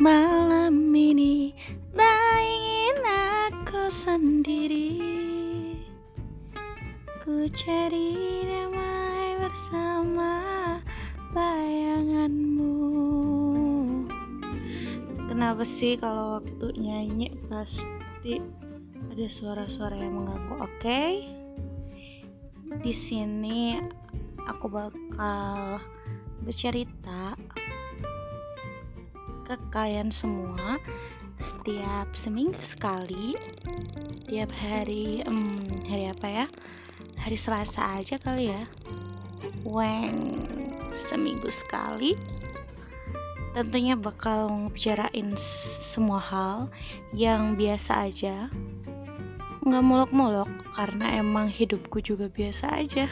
Malam ini tak ingin aku sendiri Ku cari damai bersama bayanganmu Kenapa sih kalau waktu nyanyi pasti ada suara-suara yang mengganggu, oke? Okay? Di sini aku bakal bercerita ke kalian semua setiap seminggu sekali tiap hari um, hari apa ya hari Selasa aja kali ya weng seminggu sekali tentunya bakal ngebicarain semua hal yang biasa aja. Nggak muluk-muluk karena emang hidupku juga biasa aja